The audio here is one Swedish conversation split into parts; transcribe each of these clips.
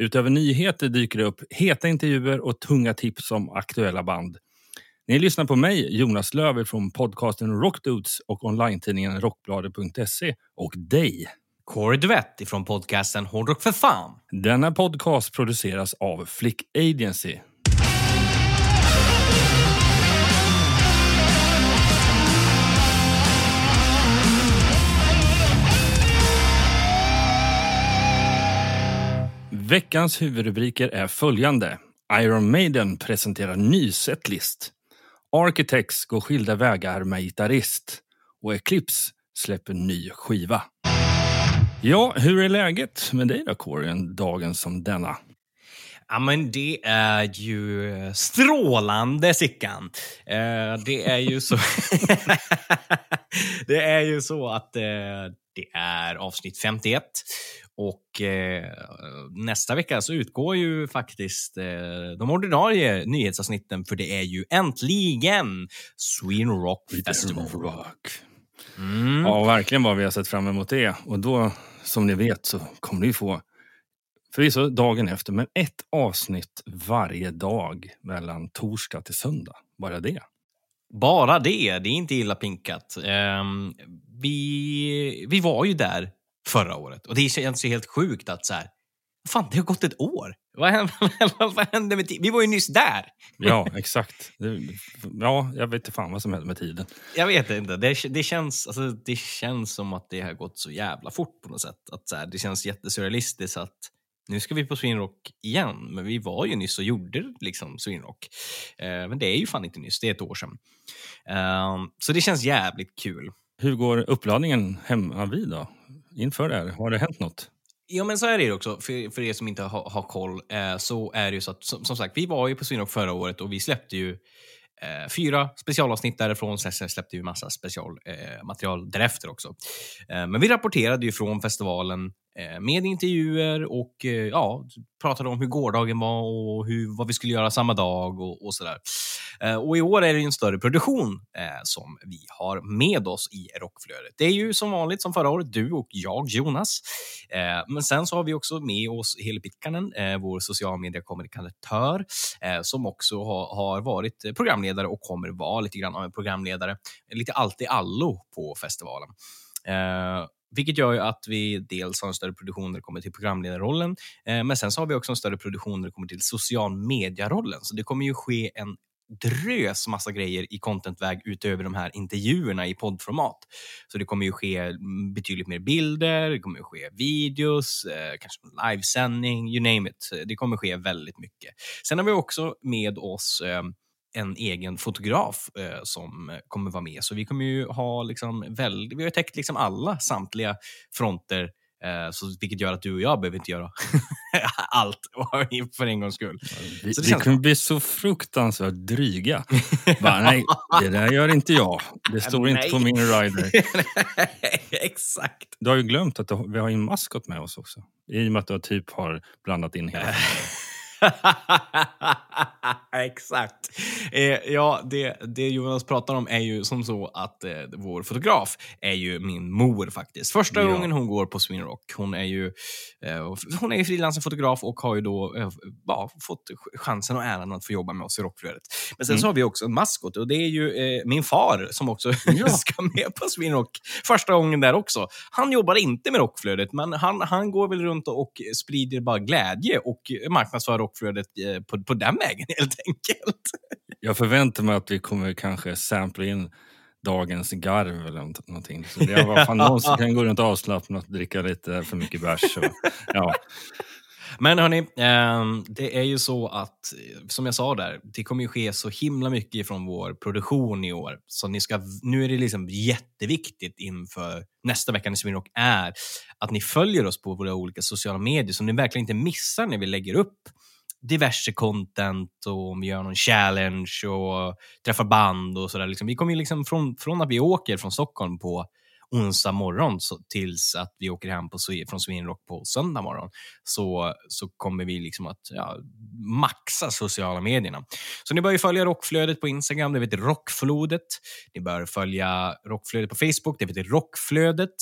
Utöver nyheter dyker det upp heta intervjuer och tunga tips om aktuella band. Ni lyssnar på mig, Jonas Löver från podcasten Rockdudes och online-tidningen rockbladet.se och dig. Corey Duvett ifrån podcasten Hårdrock för fan. Denna podcast produceras av Flick Agency. Veckans huvudrubriker är följande. Iron Maiden presenterar ny setlist. Architects går skilda vägar med gitarrist. Och Eclipse släpper ny skiva. Ja, hur är läget med dig då, Corey, en dagen som denna? Ja, men det är ju strålande, Sickan. Eh, det är ju så... det är ju så att eh, det är avsnitt 51 och eh, nästa vecka så utgår ju faktiskt eh, de ordinarie nyhetsavsnitten för det är ju äntligen Sweden Rock Festival. Rock. Mm. Ja, verkligen vad vi har sett fram emot det. Och då, som ni vet, så kommer ni få förvisso dagen efter, men ett avsnitt varje dag mellan torsdag till söndag. Bara det. Bara det, det är inte illa pinkat. Ehm, vi, vi var ju där förra året och det känns ju helt sjukt att så här, fan det har gått ett år. Vad hände, vad hände med tiden? Vi var ju nyss där. Ja, exakt. Ja, jag vet inte fan vad som hände med tiden. Jag vet inte. Det, det, känns, alltså, det känns som att det har gått så jävla fort på något sätt. Att så här, det känns jättesurrealistiskt att nu ska vi på Swinrock igen, men vi var ju nyss och gjorde liksom Swinrock. Eh, men det är ju fan inte nyss, det är ett år sedan. Eh, så det känns jävligt kul. Hur går uppladdningen hemma vid då? Inför det här? Har det hänt något? Ja, men så är det också. För, för er som inte har, har koll, eh, så är det ju så att som, som sagt, vi var ju på Swinrock förra året och vi släppte ju eh, fyra specialavsnitt därifrån. Sen släppte vi massa specialmaterial eh, därefter också. Eh, men vi rapporterade ju från festivalen Eh, med intervjuer och eh, ja, pratade om hur gårdagen var och hur, vad vi skulle göra samma dag och, och sådär. Eh, och i år är det en större produktion som vi har med oss i rockflödet. Det är ju som vanligt som förra året, du och jag, Jonas. men sen så har vi också med oss Heli Pitkanen, vår social media-kommunikatör, som också har, har varit programledare och kommer vara lite grann av en programledare. Lite allt i allo på festivalen. Vilket gör ju att vi dels har en större produktion när det kommer till programledarrollen, eh, men sen så har vi också en större produktion när det kommer till social media-rollen. Så det kommer ju ske en drös massa grejer i contentväg utöver de här intervjuerna i poddformat. Så det kommer ju ske mm, betydligt mer bilder, det kommer ske videos, eh, kanske livesändning, you name it. Det kommer ske väldigt mycket. Sen har vi också med oss eh, en egen fotograf eh, som kommer vara med. Så vi kommer ju ha liksom väl, vi har täckt liksom alla samtliga fronter eh, så, vilket gör att du och jag behöver inte göra allt för en gång skull. Vi, så det vi kommer bli så fruktansvärt dryga. Bara, nej, det där gör inte jag. Det står inte på min rider. Exakt. Du har ju glömt att vi har en maskot med oss också. I och med att du typ har blandat in hela Exakt. Eh, ja, det, det Jonas pratar om är ju som så att eh, vår fotograf är ju min mor faktiskt. Första ja. gången hon går på Swinrock. Hon är ju eh, hon är frilansande fotograf och har ju då eh, ja, fått chansen och äran att få jobba med oss i rockflödet. Men sen mm. så har vi också en maskot och det är ju eh, min far som också ja. ska med på Swinrock. Första gången där också. Han jobbar inte med rockflödet, men han, han går väl runt och sprider bara glädje och marknadsför rockflödet eh, på, på den vägen helt enkelt. Jag förväntar mig att vi kommer kanske sampla in dagens garv eller någonting. Så det var fan någon som kan gå runt avslappnat och dricka lite för mycket bärs. Ja. Men hörni, ehm, det är ju så att, som jag sa där, det kommer ju ske så himla mycket från vår produktion i år. Så ni ska, nu är det liksom jätteviktigt inför nästa vecka när Swinrock är att ni följer oss på våra olika sociala medier så ni verkligen inte missar när vi lägger upp diverse content och om vi gör någon challenge och träffar band och sådär. Liksom. Vi kommer ju liksom från, från att vi åker från Stockholm på onsdag morgon så, tills att vi åker hem på, från Sweden Rock på söndag morgon så, så kommer vi liksom att ja, maxa sociala medierna. Så ni bör ju följa rockflödet på Instagram, det heter Rockflodet. Ni bör följa rockflödet på Facebook, det heter Rockflödet.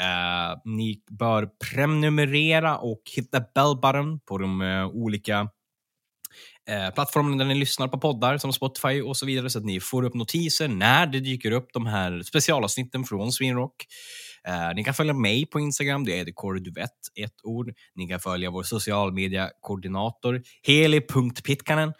Uh, ni bör prenumerera och hitta bell button på de uh, olika uh, plattformarna där ni lyssnar på poddar som Spotify och så vidare så att ni får upp notiser när det dyker upp de här specialavsnitten från Swinrock. Ni kan följa mig på Instagram, det är Duvett, ett ord. Ni kan följa vår social media-koordinator, heli.pitkanen.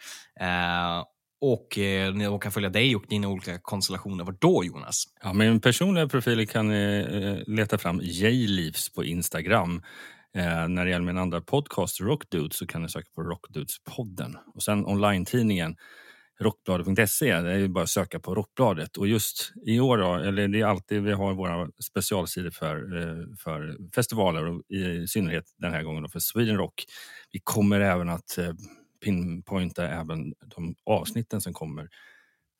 Och eh, kan följa dig och dina olika konstellationer. Var då, Jonas? Ja, min personliga profil kan ni eh, leta fram J-Leaves på Instagram. Eh, när det gäller min andra podcast, Rockdudes, så kan ni söka på Rockdudes-podden. Och sen online-tidningen rockbladet.se, det är bara att söka på Rockbladet. Och just i år, då, eller det är alltid vi har våra specialsidor för, eh, för festivaler och i synnerhet den här gången då för Sweden Rock. Vi kommer även att eh, pinpointa även de avsnitten som kommer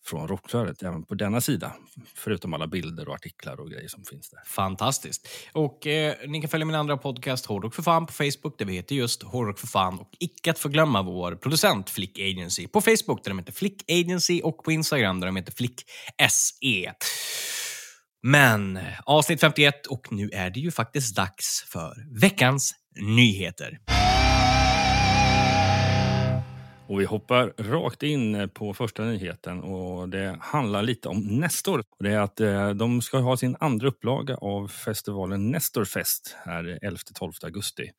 från rockflödet även på denna sida. Förutom alla bilder och artiklar och grejer som finns där. Fantastiskt. Och eh, ni kan följa min andra podcast Hårdrock för fan på Facebook där vi heter just Hårdrock för fan och icke att förglömma vår producent Flick Agency på Facebook där de heter Flick Agency och på Instagram där de heter Flick SE. Men avsnitt 51 och nu är det ju faktiskt dags för veckans nyheter. Och vi hoppar rakt in på första nyheten och det handlar lite om Nestor. Det är att eh, de ska ha sin andra upplaga av festivalen Nestorfest här 11-12 augusti.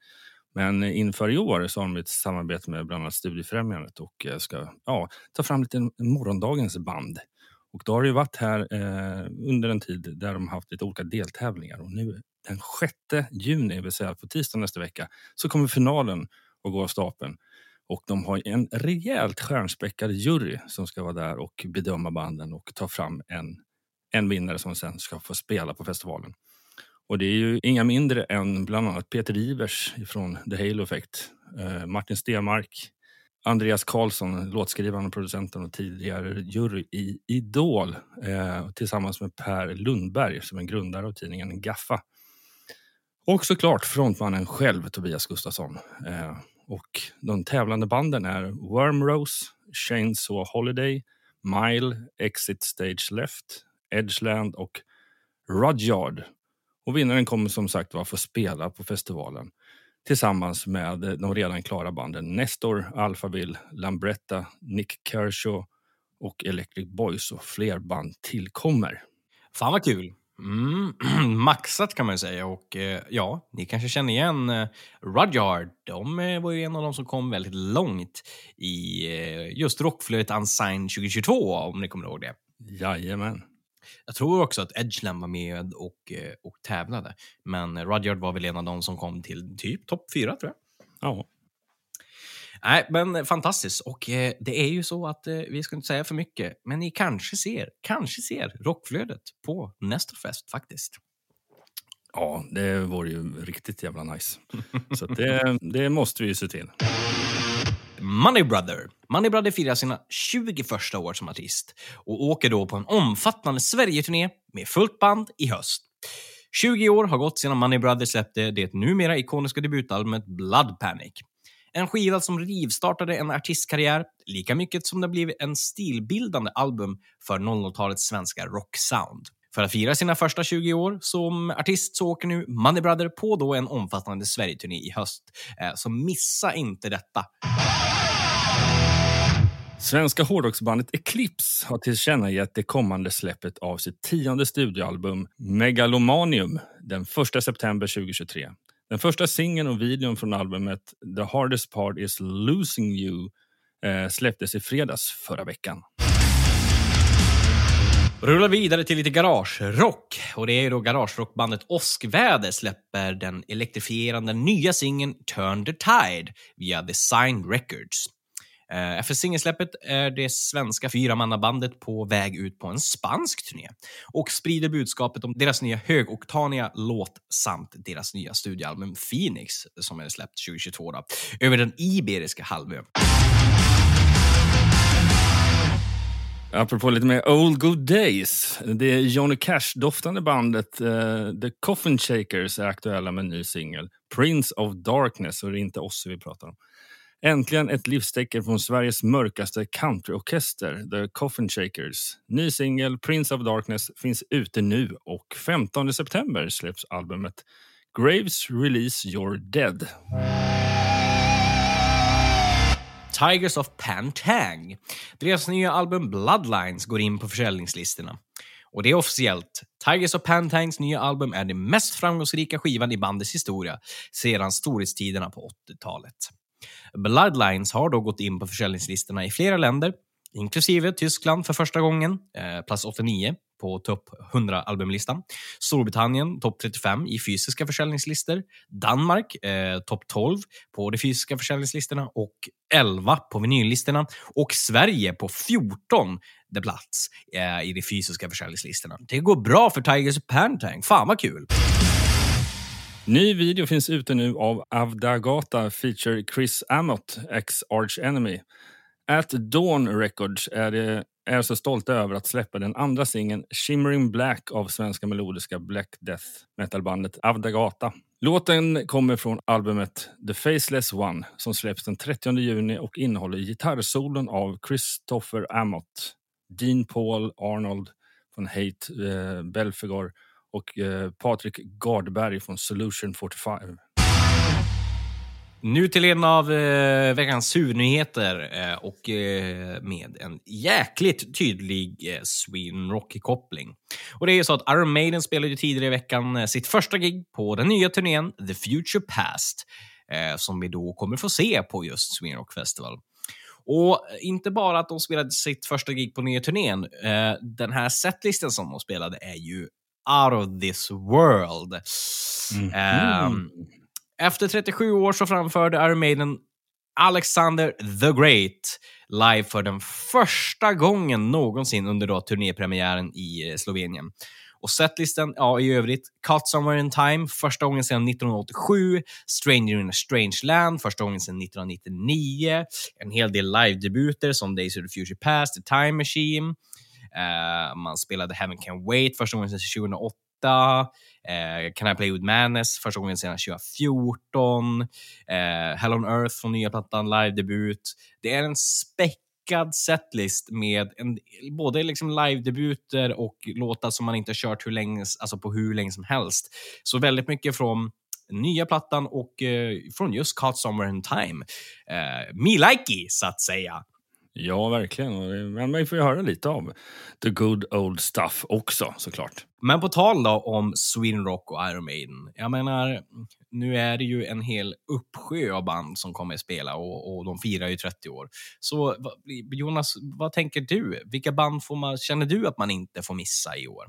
Men inför i år så har de ett samarbete med bland annat Studiefrämjandet och eh, ska ja, ta fram lite morgondagens band. Och då har det varit här eh, under en tid där de haft lite olika deltävlingar och nu den 6 juni, det vill säga på tisdag nästa vecka, så kommer finalen att gå av stapeln. Och de har en rejält stjärnspäckad jury som ska vara där och bedöma banden och ta fram en, en vinnare som sen ska få spela på festivalen. Och det är ju inga mindre än bland annat Peter Ivers från The Halo Effect, eh, Martin Stenmark, Andreas Karlsson, låtskrivaren och producenten och tidigare jury i Idol eh, tillsammans med Per Lundberg som är grundare av tidningen Gaffa. Och såklart frontmannen själv, Tobias Gustafsson. Eh, och de tävlande banden är Wormrose, Chainsaw Holiday, Mile, Exit Stage Left, Edgeland och Rudyard. Och vinnaren kommer som sagt att få spela på festivalen tillsammans med de redan klara banden Nestor, Alphaville, Lambretta, Nick Kershaw och Electric Boys och fler band tillkommer. Fan vad kul! Mm, maxat kan man säga och eh, ja, ni kanske känner igen eh, Rudyard. De eh, var ju en av de som kom väldigt långt i eh, just rockflödet Unsigned 2022 om ni kommer ihåg det. Jajamän. Jag tror också att Edgeland var med och, eh, och tävlade, men Rudyard var väl en av de som kom till typ topp fyra tror jag. Ja. Nej, men fantastiskt. Och eh, det är ju så att eh, vi ska inte säga för mycket, men ni kanske ser, kanske ser rockflödet på Nestorfest faktiskt. Ja, det vore ju riktigt jävla nice. Så det, det måste vi ju se till. Money Brother. Money Brother firar sina 21 år som artist och åker då på en omfattande Sverige-turné med fullt band i höst. 20 år har gått sedan Money Brother släppte det numera ikoniska debutalbumet Blood Panic. En skiva som rivstartade en artistkarriär lika mycket som det blev en stilbildande album för 00-talets svenska rocksound. För att fira sina första 20 år som artist så åker nu Money Brother på då en omfattande Sverigeturné i höst. Eh, så missa inte detta. Svenska hårdrocksbandet Eclipse har tillkännagett det kommande släppet av sitt tionde studioalbum Megalomanium den 1 september 2023. Den första singeln och videon från albumet The hardest part is losing you eh, släpptes i fredags förra veckan. Rullar vidare till lite garagerock. Och det är då garagerockbandet Åskväder släpper den elektrifierande nya singeln Turn the Tide via The Records. Eh, Efter singelsläppet är det svenska fyramannabandet på väg ut på en spansk turné och sprider budskapet om deras nya högoktaniga låt samt deras nya studioalbum Phoenix som är släppt 2022 då, över den iberiska halvön. Apropå lite mer old good days. Det är Johnny Cash-doftande bandet eh, The Coffin Shakers är aktuella med en ny singel. Prince of Darkness, och det är inte oss vi pratar om. Äntligen ett livstecken från Sveriges mörkaste countryorkester, The Coffin Shakers. Ny singel, Prince of Darkness, finns ute nu och 15 september släpps albumet Graves Release Your Dead. Tigers of Pantang. Deras nya album Bloodlines går in på försäljningslistorna. Och det är officiellt. Tigers of Pantangs nya album är den mest framgångsrika skivan i bandets historia sedan storhetstiderna på 80-talet. Bloodlines har då gått in på försäljningslistorna i flera länder, inklusive Tyskland för första gången, eh, plats 89 på topp 100-albumlistan. Storbritannien topp 35 i fysiska försäljningslistor. Danmark eh, topp 12 på de fysiska försäljningslistorna och 11 på vinyllistorna. Och Sverige på 14 plats eh, i de fysiska försäljningslistorna. Det går bra för Tigers Pantang. Fan vad kul! Ny video finns ute nu av Avdagata feature Chris Amott, ex Arch Enemy. At Dawn Records är, det, är så stolta över att släppa den andra singeln Shimmering Black av svenska melodiska Black Death metalbandet Avdagata. Låten kommer från albumet The Faceless One som släpps den 30 juni och innehåller gitarrsolon av Christopher Amott, Dean Paul Arnold från Hate eh, Belfegor och eh, Patrik Gardberg från Solution 45. Nu till en av eh, veckans surnyheter eh, och eh, med en jäkligt tydlig eh, Sweden Rock-koppling. Och det är ju så att Iron Maiden spelade ju tidigare i veckan eh, sitt första gig på den nya turnén The Future Past eh, som vi då kommer få se på just Sweden Rock Festival. Och inte bara att de spelade sitt första gig på nya turnén. Eh, den här setlisten som de spelade är ju out of this world. Mhm. Ehm, efter 37 år så framförde Iron Maiden Alexander the Great live för den första gången någonsin under då turnépremiären i eh, Slovenien. Och setlisten, ja i övrigt, Caught Somewhere in Time, första gången sedan 1987, Stranger in a Strange Land, första gången sedan 1999, en hel del live-debuter som Days of the Future Past, The Time Machine, Uh, man spelade Heaven Can Wait första gången sedan 2008. Uh, eh, Can I Play With Madness första gången sedan 2014. Uh, eh, Hell on Earth från nya plattan, live-debut. Det är en späckad setlist med en, både liksom live-debuter och låtar som man inte har kört hur länge, alltså på hur länge som helst. Så väldigt mycket från nya plattan och eh, från just Caught Somewhere in Time. Eh, me likey, så att säga. Ja, verkligen. Men man får ju höra lite av the good old stuff också såklart. Men på tal då om Sweden Rock och Iron Maiden. Jag menar, nu är det ju en hel uppsjö av band som kommer att spela och, och de firar ju 30 år. Så Jonas, vad tänker du? Vilka band får man, känner du att man inte får missa i år?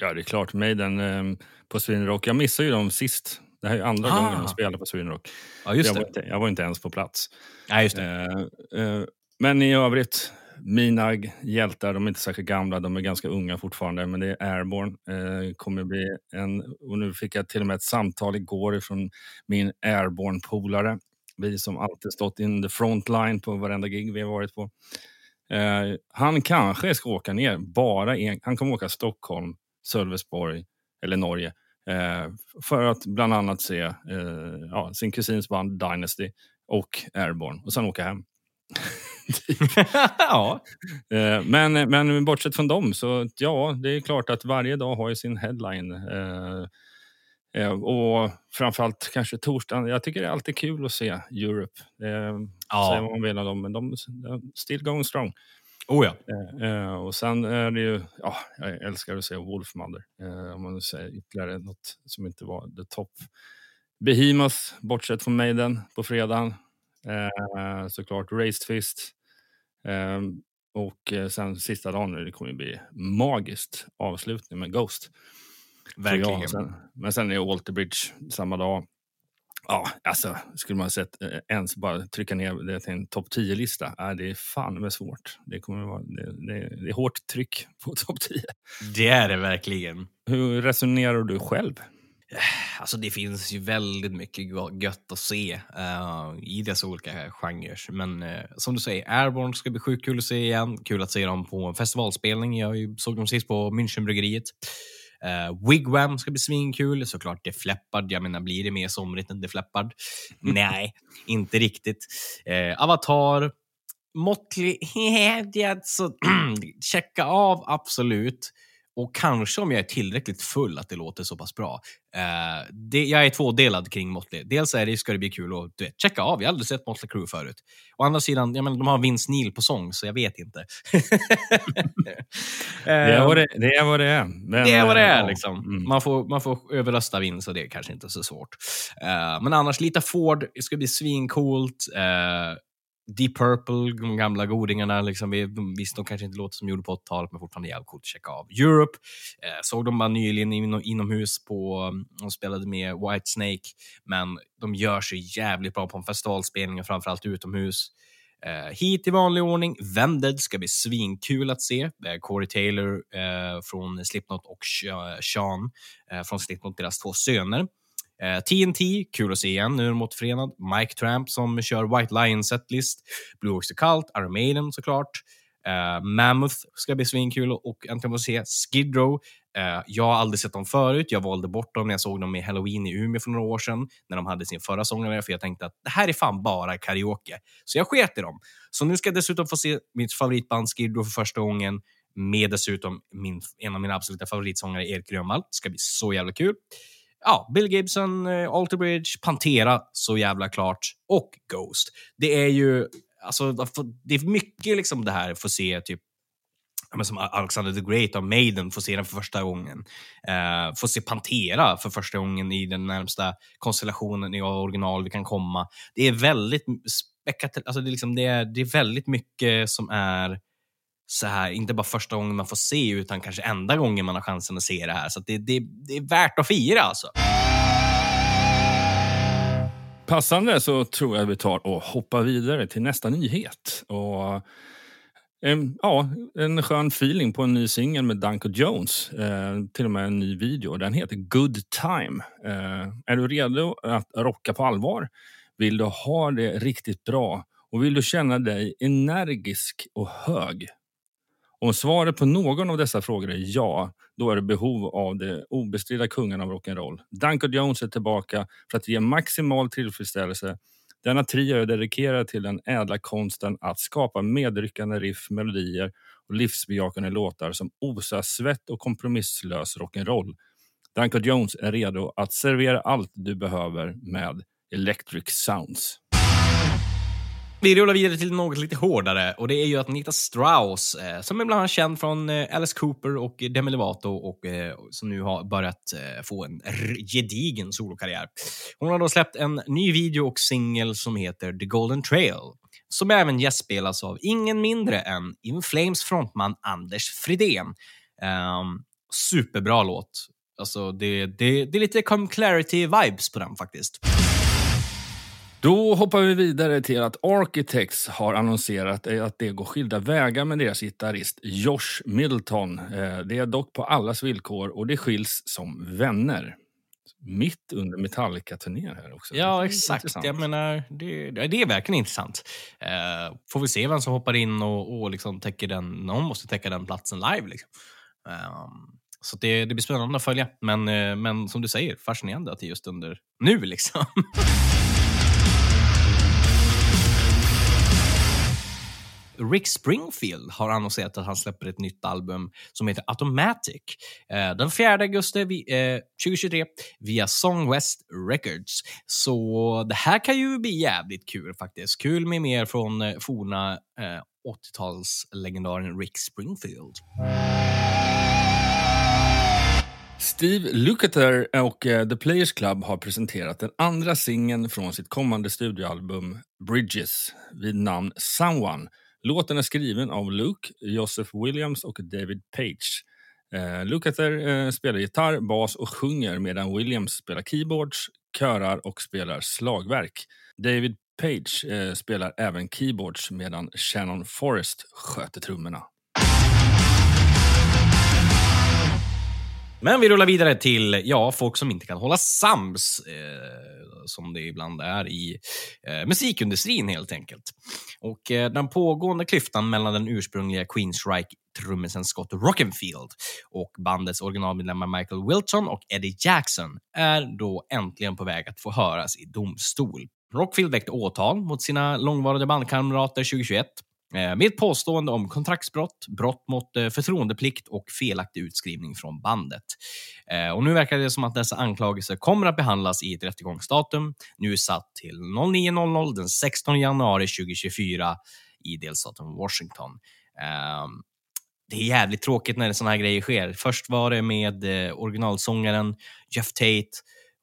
Ja, det är klart. Maiden eh, på Sweden Rock. Jag missade ju dem sist. Det här är andra Ah. gången de spelar på Sweden Rock. Ja, jag, var inte, jag var inte ens på plats. Ja, just. Eh, eh, men i övrigt, mina hjältar, de är inte särskilt gamla, de är ganska unga fortfarande, men det är Airborne. Eh, kommer bli en, och nu fick jag till och med ett samtal igår från min Airborne-polare. Vi som alltid stått in the front line på varenda gig vi har varit på. Eh, han kanske ska åka ner, bara en, han kommer åka Stockholm, Sölvesborg eller Norge eh, för att bland annat se eh, ja, sin kusins band Dynasty och Airborne och sen åka hem ja. Eh, men, men bortsett från dem så ja, det är klart att varje dag har ju sin headline. Eh, eh, och framförallt kanske torsdagen. Jag tycker det är alltid kul att se Europe. Ja. Säga vad man vill om dem, men de de still going strong. Oh ja. Och sen är det ju, ja, jag älskar att se Wolfmother. Om man nu säger ytterligare något som inte var the top. Behemoth, bortsett från Maiden på fredagen. Såklart Raised Fist. Eh, och eh, sen sista dagen nu, det kommer ju bli magiskt avslutning med Ghost. tror jag. Verkligen. Sen, men sen är Walter Bridge samma dag. Ja, alltså skulle man sett eh, ens bara trycka ner det till en topp 10-lista, äh, det är fan med svårt. Det, kommer att vara, det, det, det är hårt tryck på topp 10. Det är det verkligen. Hur resonerar du själv? Alltså det finns ju väldigt mycket gött att se eh, i dessa olika genrer. Men eh, som du säger, Airborne ska bli sjukt kul att se igen. Kul att se dem på en festivalspelning. Jag såg dem sist på Münchenbryggeriet. Uh, Wigwam ska bli svinkul. Såklart Def Leppard. Jag menar, blir det mer somrigt än Def Leppard? Nej, inte riktigt. Eh, Avatar. Måttlig... så checka av, absolut. Och kanske om jag är tillräckligt full att det låter så pass bra. Eh, det, jag är tvådelad kring Motley. Dels är det, ska det bli kul att du vet, checka av. Jag har aldrig sett Motley Crue förut. Å andra sidan, jag menar, de har Vince Neil på sång, så jag vet inte. Det är Eh, vad det, det, är, vad det är. Men, det är vad det eh, är. ja. Liksom. Mm. Man, får, man får överrösta Vince och det är kanske inte så svårt. Eh, men annars, Lita Ford det ska bli svincoolt. Uh, Deep Purple, de gamla godingarna. Liksom, vi, visst, de kanske inte låter som de gjorde på 80-talet, men fortfarande jävligt coolt att checka av. Europe, eh, såg de bara nyligen inom, inomhus på, mm, de spelade med White Snake, men de gör sig jävligt bra på en festivalspelning, och framförallt utomhus. Eh, hit i vanlig ordning. Vended ska bli svinkul att se. Eh, Corey Taylor eh, från Slipknot och eh, Sean eh, från Slipknot, deras två söner. Eh, TNT, kul att se igen, nu mot de. Mike Tramp som kör White Lion setlist. Blue Ox Cult, Iron Maiden såklart. Eh, Mammoth ska bli svinkul och äntligen få se. Skid Row. Eh, jag har aldrig sett dem förut. Jag valde bort dem när jag såg dem i Halloween i Umeå för några år sedan. När de hade sin förra sångare. För jag tänkte att det här är fan bara karaoke. Så jag sket i dem. Så nu ska jag dessutom få se mitt favoritband Skid Row för första gången. Med dessutom min, en av mina absoluta favoritsångare, Erik Grönvall. Det ska bli så jävla kul ja, Bill Gibson, eh, Alter Bridge, Pantera, så jävla klart. Och Ghost. Det är ju, alltså, det är mycket liksom det här, få se typ men som Alexander the Great av Maiden, får se den för första gången. Eh, uh, få se Pantera för första gången i den närmsta konstellationen i original vi kan komma. Det är väldigt späckat, alltså det är, liksom, det är, det är väldigt mycket som är så här, inte bara första gången man får se, utan kanske enda gången man har chansen att se det här. Så att det, det, det är värt att fira alltså. Passande så tror jag vi tar och hoppar vidare till nästa nyhet. Och, en, ja, en skön feeling på en ny singel med Danko Jones. Eh, till och med en ny video. Den heter Good Time. Eh, är du redo att rocka på allvar? Vill du ha det riktigt bra? Och vill du känna dig energisk och hög? Om svaret på någon av dessa frågor är ja, då är det behov av det obestridda kungen av rock'n'roll. Danko Jones är tillbaka för att ge maximal tillfredsställelse. Denna trio är dedikerad till den ädla konsten att skapa medryckande riff, melodier och livsbejakande låtar som osar svett och kompromisslös rock'n'roll. Danko Jones är redo att servera allt du behöver med Electric Sounds. Vi rullar vidare till något lite hårdare och det är ju att Nita Strauss, eh, som är bland annat känd från eh, Alice Cooper och Demi Lovato och eh, som nu har börjat få en gedigen solokarriär. Hon har då släppt en ny video och singel som heter The Golden Trail, som även gästspelas av ingen mindre än In Flames frontman Anders Fridén. Um, superbra låt. Alltså, det, det, det är lite Come Clarity-vibes på den faktiskt. Då hoppar vi vidare till att Architects har annonserat att det går skilda vägar med deras gitarrist Josh Middleton. Eh, Det är dock på allas villkor och det skiljs som vänner. Mitt under Metallica-turnén här också. Ja, exakt. intressant. Jag menar, det, det är verkligen intressant. Eh, får vi se vem som hoppar in och, och liksom täcker den. Någon måste täcka den platsen live. Liksom. Ehm, så det, det blir spännande att följa. Men, eh, men som du säger, fascinerande att det är just under nu. liksom. Rick Springfield har annonserat att han släpper ett nytt album som heter Automatic eh, den 4 augusti 2023 eh, via Song West Records. Så det här kan ju bli jävligt kul faktiskt. Kul med mer från eh, forna 80-talslegendaren Rick Springfield. Steve Lukather och The Players Club har presenterat den andra singeln från sitt kommande studioalbum Bridges vid namn Someone. Låten är skriven av Luke, Joseph Williams och David Page. Eh, Lukather eh, spelar gitarr, bas och sjunger medan Williams spelar keyboards, körar och spelar slagverk. David Page eh, spelar även keyboards medan Shannon Forrest sköter trummorna. Men vi rullar vidare till ja, folk som inte kan hålla sams, eh, som det ibland är i eh, musikindustrin helt enkelt. Och eh, Den pågående klyftan mellan den ursprungliga Queensryche-trummisen Scott Rockenfield och bandets originalmedlemmar Michael Wilton och Eddie Jackson är då äntligen på väg att få höras i domstol. Rockfield väckte åtal mot sina långvariga bandkamrater 2021 Eh, med påstående om kontraktsbrott, brott mot eh, förtroendeplikt och felaktig utskrivning från bandet. Eh, och nu verkar det som att dessa anklagelser kommer att behandlas i ett rättegångsdatum, nu satt till 09.00 den 16 januari 2024 i delstaten Washington. Ehm, det är jävligt tråkigt när sådana här grejer sker. Först var det med originalsångaren Jeff Tate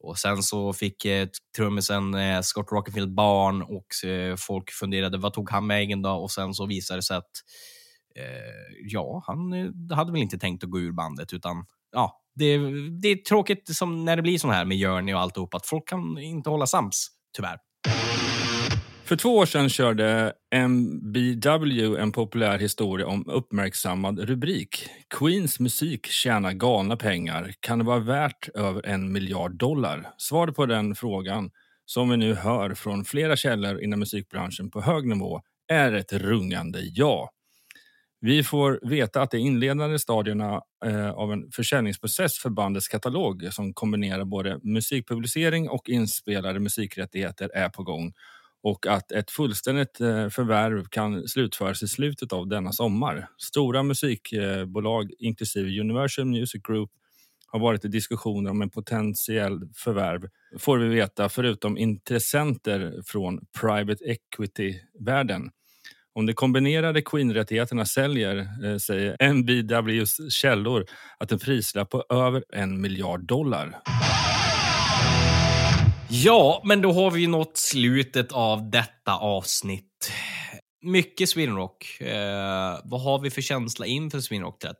och sen så fick eh, trummisen eh, Scott Rockenfield barn och eh, folk funderade, vad tog han vägen då? Och sen så visade det sig att eh, ja, han eh, hade väl inte tänkt att gå ur bandet utan ja, det, det är tråkigt som när det blir så här med Journey och alltihop att folk kan inte hålla sams, tyvärr. För två år sedan körde MBW en populär historia om uppmärksammad rubrik. Queens musik tjänar galna pengar. Kan det vara värt över en miljard dollar? Svaret på den frågan, som vi nu hör från flera källor inom musikbranschen på hög nivå, är ett rungande ja. Vi får veta att de inledande stadierna eh, av en försäljningsprocess för bandets katalog som kombinerar både musikpublicering och inspelade musikrättigheter är på gång och att ett fullständigt eh, förvärv kan slutföras i slutet av denna sommar. Stora musikbolag, inklusive Universal Music Group, har varit i diskussioner om en potentiell förvärv, får vi veta, förutom intressenter från private equity-världen. Om de kombinerade Queen-rättigheterna säljer, eh, säger NBWs källor, att en prislapp på över en miljard dollar. Ja, men då har vi nått slutet av detta avsnitt. Mycket Sweden Rock. Eh, vad har vi för känsla inför Sweden Rock 30?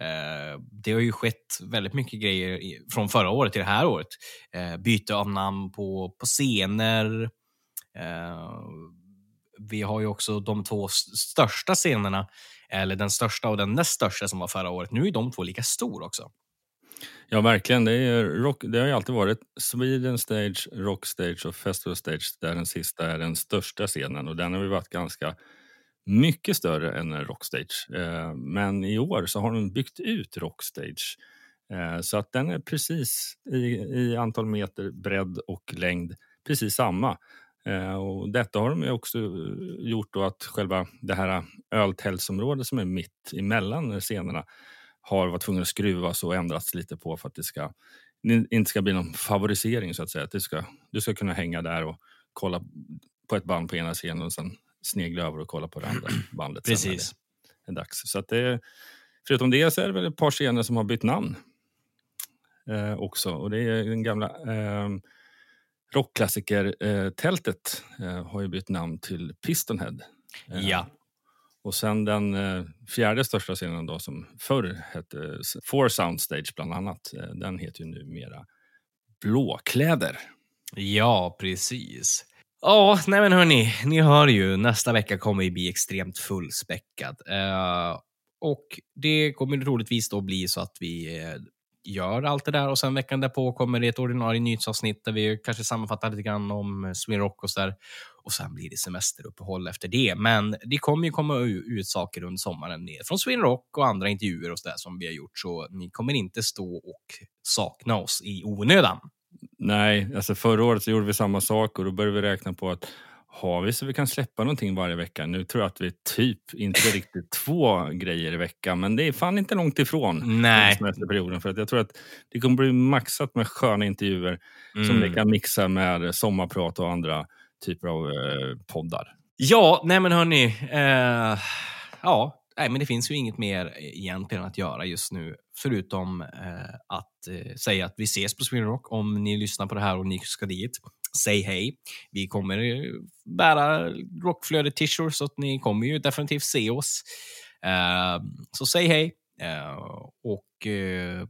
Eh, det har ju skett väldigt mycket grejer i, från förra året till det här året. Eh, byte av namn på, på scener. Eh, vi har ju också de två största scenerna, eller den största och den näst största som var förra året. Nu är de två lika stora också. Ja, verkligen. Det, är rock, det har ju alltid varit Sweden Stage, Rock Stage och Festival Stage där den sista är den största scenen och den har ju varit ganska mycket större än Rock Rockstage. Eh, men i år så har de byggt ut Rockstage stage. Eh, så att den är precis i, i antal meter bredd och längd precis samma. Eh, och detta har de också gjort då att själva det här öltältsområdet som är mitt emellan scenerna har varit tvungen att skruvas och ändrats lite på för att det ska, inte ska bli någon favorisering så att säga. Att det ska, du ska kunna hänga där och kolla på ett band på ena scenen och sen snegla över och kolla på det andra bandet. Precis. Sen det är dags. Så att det, förutom det så är det väl ett par scener som har bytt namn eh, också. Och det är den gamla eh, rockklassiker-tältet eh, har ju bytt namn till Pistonhead. Eh, ja. Och sen den eh, fjärde största scenen då, som förr hette eh, Four Soundstage bland annat, eh, den heter ju numera Blåkläder. Ja, precis. Ja, nej men hörni, ni hör ju, nästa vecka kommer ju bli extremt fullspäckad. Uh, och det kommer troligtvis då bli så att vi eh, gör allt det där och sen veckan därpå kommer det ett ordinarie nyhetsavsnitt där vi kanske sammanfattar lite grann om eh, Sweden Rock och så där och sen blir det semesteruppehåll efter det. Men det kommer ju komma ut saker under sommaren från Sweden Rock och andra intervjuer och så där som vi har gjort, så ni kommer inte stå och sakna oss i onödan. Nej, alltså förra året så gjorde vi samma sak och då började vi räkna på att har vi så vi kan släppa någonting varje vecka. Nu tror jag att vi typ inte riktigt två grejer i veckan, men det är fan inte långt ifrån Nej. semesterperioden. För att jag tror att det kommer bli maxat med sköna intervjuer mm. som vi kan mixa med sommarprat och andra typer av eh, poddar. Ja, nej men hörni. Eh, ja, nej, men det finns ju inget mer egentligen att göra just nu, förutom eh, att eh, säga att vi ses på Sweden Rock om ni lyssnar på det här och ni ska dit. Säg hej. Vi kommer bära rockflödet-t-shirts, så att ni kommer ju definitivt se oss. Ehm, så säg hej. Eh, och eh,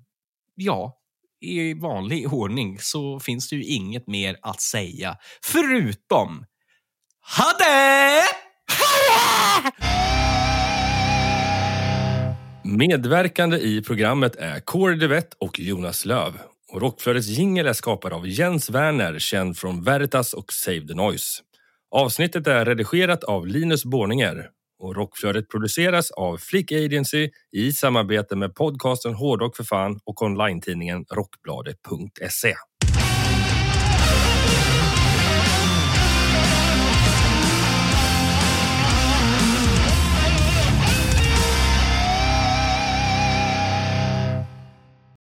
ja, i vanlig ordning så finns det ju inget mer att säga förutom Hade! Medverkande i programmet är Kåre Duvett och Jonas Löv. Och Rockflödets jingel är skapad av Jens Werner, känd från Veritas och Save the Noise. Avsnittet är redigerat av Linus Borninger och Rockflödet produceras av Flick Agency i samarbete med podcasten Hårdrock för fan och online-tidningen Rockbladet.se.